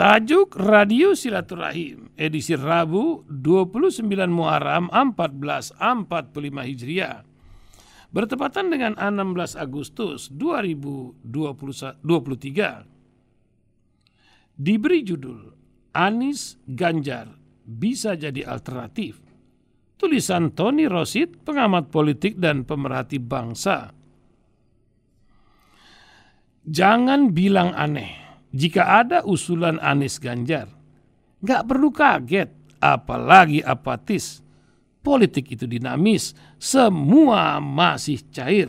Bertajuk Radio Silaturahim, edisi Rabu 29 Muharram 1445 Hijriah. Bertepatan dengan 16 Agustus 2023. Diberi judul Anis Ganjar bisa jadi alternatif. Tulisan Tony Rosid, pengamat politik dan pemerhati bangsa. Jangan bilang aneh jika ada usulan Anies Ganjar. Gak perlu kaget, apalagi apatis. Politik itu dinamis, semua masih cair.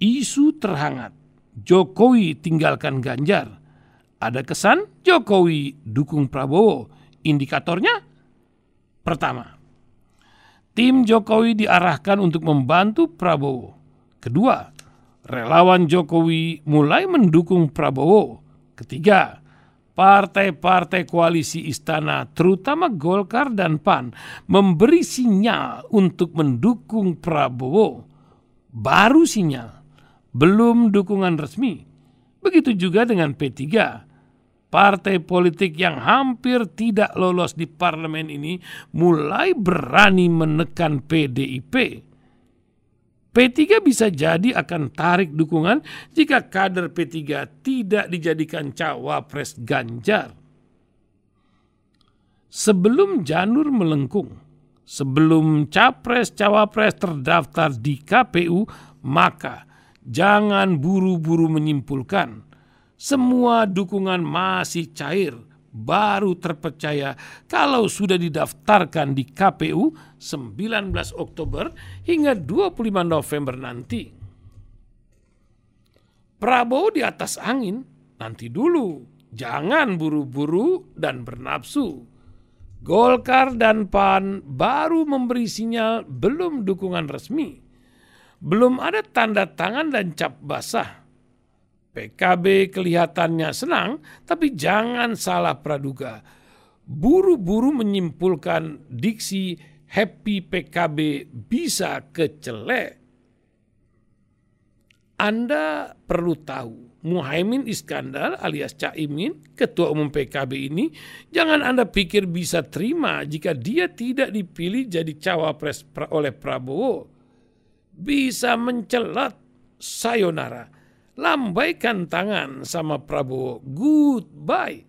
Isu terhangat, Jokowi tinggalkan Ganjar. Ada kesan Jokowi dukung Prabowo. Indikatornya? Pertama, tim Jokowi diarahkan untuk membantu Prabowo. Kedua, relawan Jokowi mulai mendukung Prabowo. Ketiga, partai-partai koalisi istana, terutama Golkar dan PAN, memberi sinyal untuk mendukung Prabowo. Baru sinyal, belum dukungan resmi. Begitu juga dengan P3. Partai politik yang hampir tidak lolos di parlemen ini mulai berani menekan PDIP P3 bisa jadi akan tarik dukungan jika kader P3 tidak dijadikan cawapres Ganjar. Sebelum janur melengkung, sebelum capres-cawapres terdaftar di KPU, maka jangan buru-buru menyimpulkan semua dukungan masih cair baru terpercaya kalau sudah didaftarkan di KPU 19 Oktober hingga 25 November nanti. Prabowo di atas angin, nanti dulu. Jangan buru-buru dan bernafsu. Golkar dan PAN baru memberi sinyal belum dukungan resmi. Belum ada tanda tangan dan cap basah PKB kelihatannya senang, tapi jangan salah praduga. Buru-buru menyimpulkan diksi happy PKB bisa kecelek. Anda perlu tahu, Muhaimin Iskandar alias Caimin, ketua umum PKB ini, jangan Anda pikir bisa terima jika dia tidak dipilih jadi cawapres oleh Prabowo. Bisa mencelat sayonara lambaikan tangan sama Prabowo, goodbye.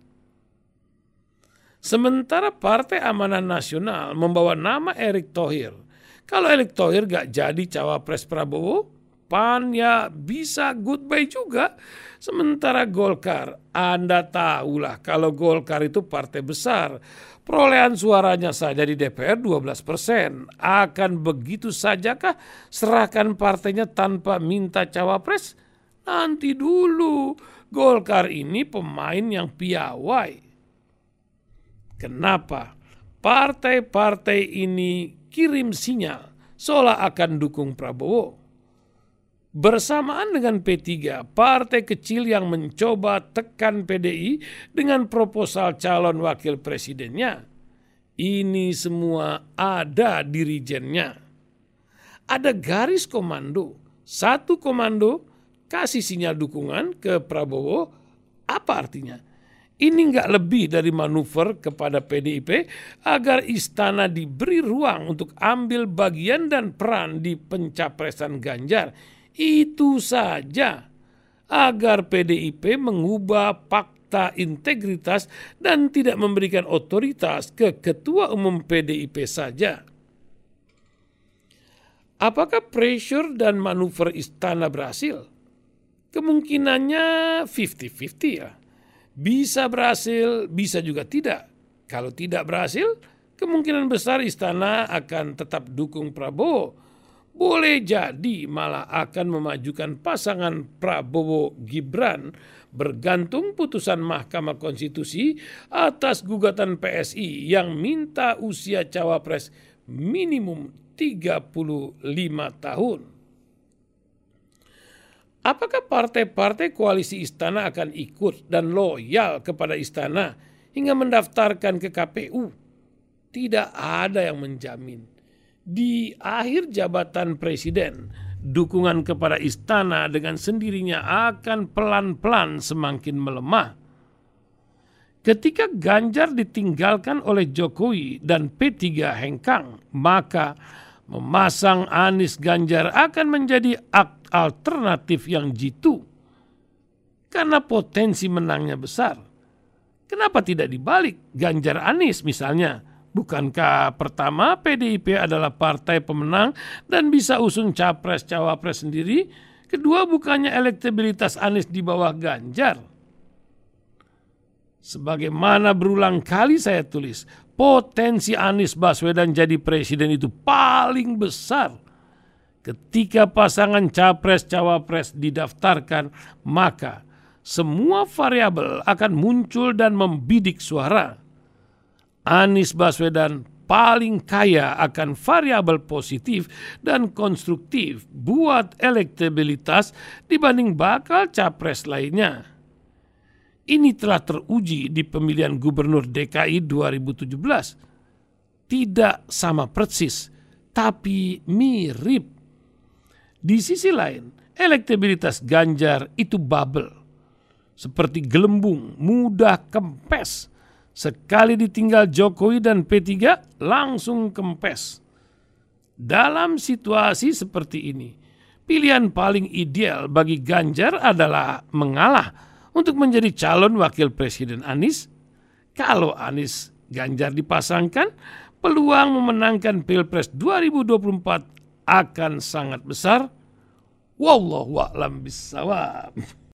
Sementara Partai Amanah Nasional membawa nama Erick Thohir. Kalau Erick Thohir gak jadi cawapres Prabowo, PAN ya bisa goodbye juga. Sementara Golkar, Anda tahulah kalau Golkar itu partai besar. Perolehan suaranya saja di DPR 12 persen. Akan begitu sajakah serahkan partainya tanpa minta cawapres? Nanti dulu, Golkar ini pemain yang piawai. Kenapa? Partai-partai ini kirim sinyal seolah akan dukung Prabowo. Bersamaan dengan P3, partai kecil yang mencoba tekan PDI dengan proposal calon wakil presidennya. Ini semua ada dirijennya. Ada garis komando, satu komando kasih sinyal dukungan ke Prabowo, apa artinya? Ini nggak lebih dari manuver kepada PDIP agar istana diberi ruang untuk ambil bagian dan peran di pencapresan Ganjar. Itu saja agar PDIP mengubah fakta integritas dan tidak memberikan otoritas ke ketua umum PDIP saja. Apakah pressure dan manuver istana berhasil? Kemungkinannya 50-50 ya. Bisa berhasil, bisa juga tidak. Kalau tidak berhasil, kemungkinan besar istana akan tetap dukung Prabowo. Boleh jadi malah akan memajukan pasangan Prabowo Gibran bergantung putusan Mahkamah Konstitusi atas gugatan PSI yang minta usia cawapres minimum 35 tahun. Apakah partai-partai koalisi istana akan ikut dan loyal kepada istana hingga mendaftarkan ke KPU? Tidak ada yang menjamin. Di akhir jabatan presiden, dukungan kepada istana dengan sendirinya akan pelan-pelan semakin melemah. Ketika Ganjar ditinggalkan oleh Jokowi dan P3 hengkang, maka memasang Anies Ganjar akan menjadi alternatif yang jitu. Karena potensi menangnya besar. Kenapa tidak dibalik Ganjar Anies misalnya? Bukankah pertama PDIP adalah partai pemenang dan bisa usung capres-cawapres sendiri? Kedua bukannya elektabilitas Anies di bawah Ganjar? Sebagaimana berulang kali saya tulis, potensi Anies Baswedan jadi presiden itu paling besar. Ketika pasangan capres-cawapres didaftarkan, maka semua variabel akan muncul dan membidik suara. Anies Baswedan paling kaya akan variabel positif dan konstruktif buat elektabilitas dibanding bakal capres lainnya. Ini telah teruji di pemilihan gubernur DKI 2017. Tidak sama persis, tapi mirip. Di sisi lain, elektabilitas Ganjar itu bubble seperti gelembung, mudah kempes. Sekali ditinggal Jokowi dan P3 langsung kempes. Dalam situasi seperti ini, pilihan paling ideal bagi Ganjar adalah mengalah untuk menjadi calon wakil presiden Anies. Kalau Anies Ganjar dipasangkan, peluang memenangkan Pilpres 2024 akan sangat besar. Wallahu a'lam bishawab.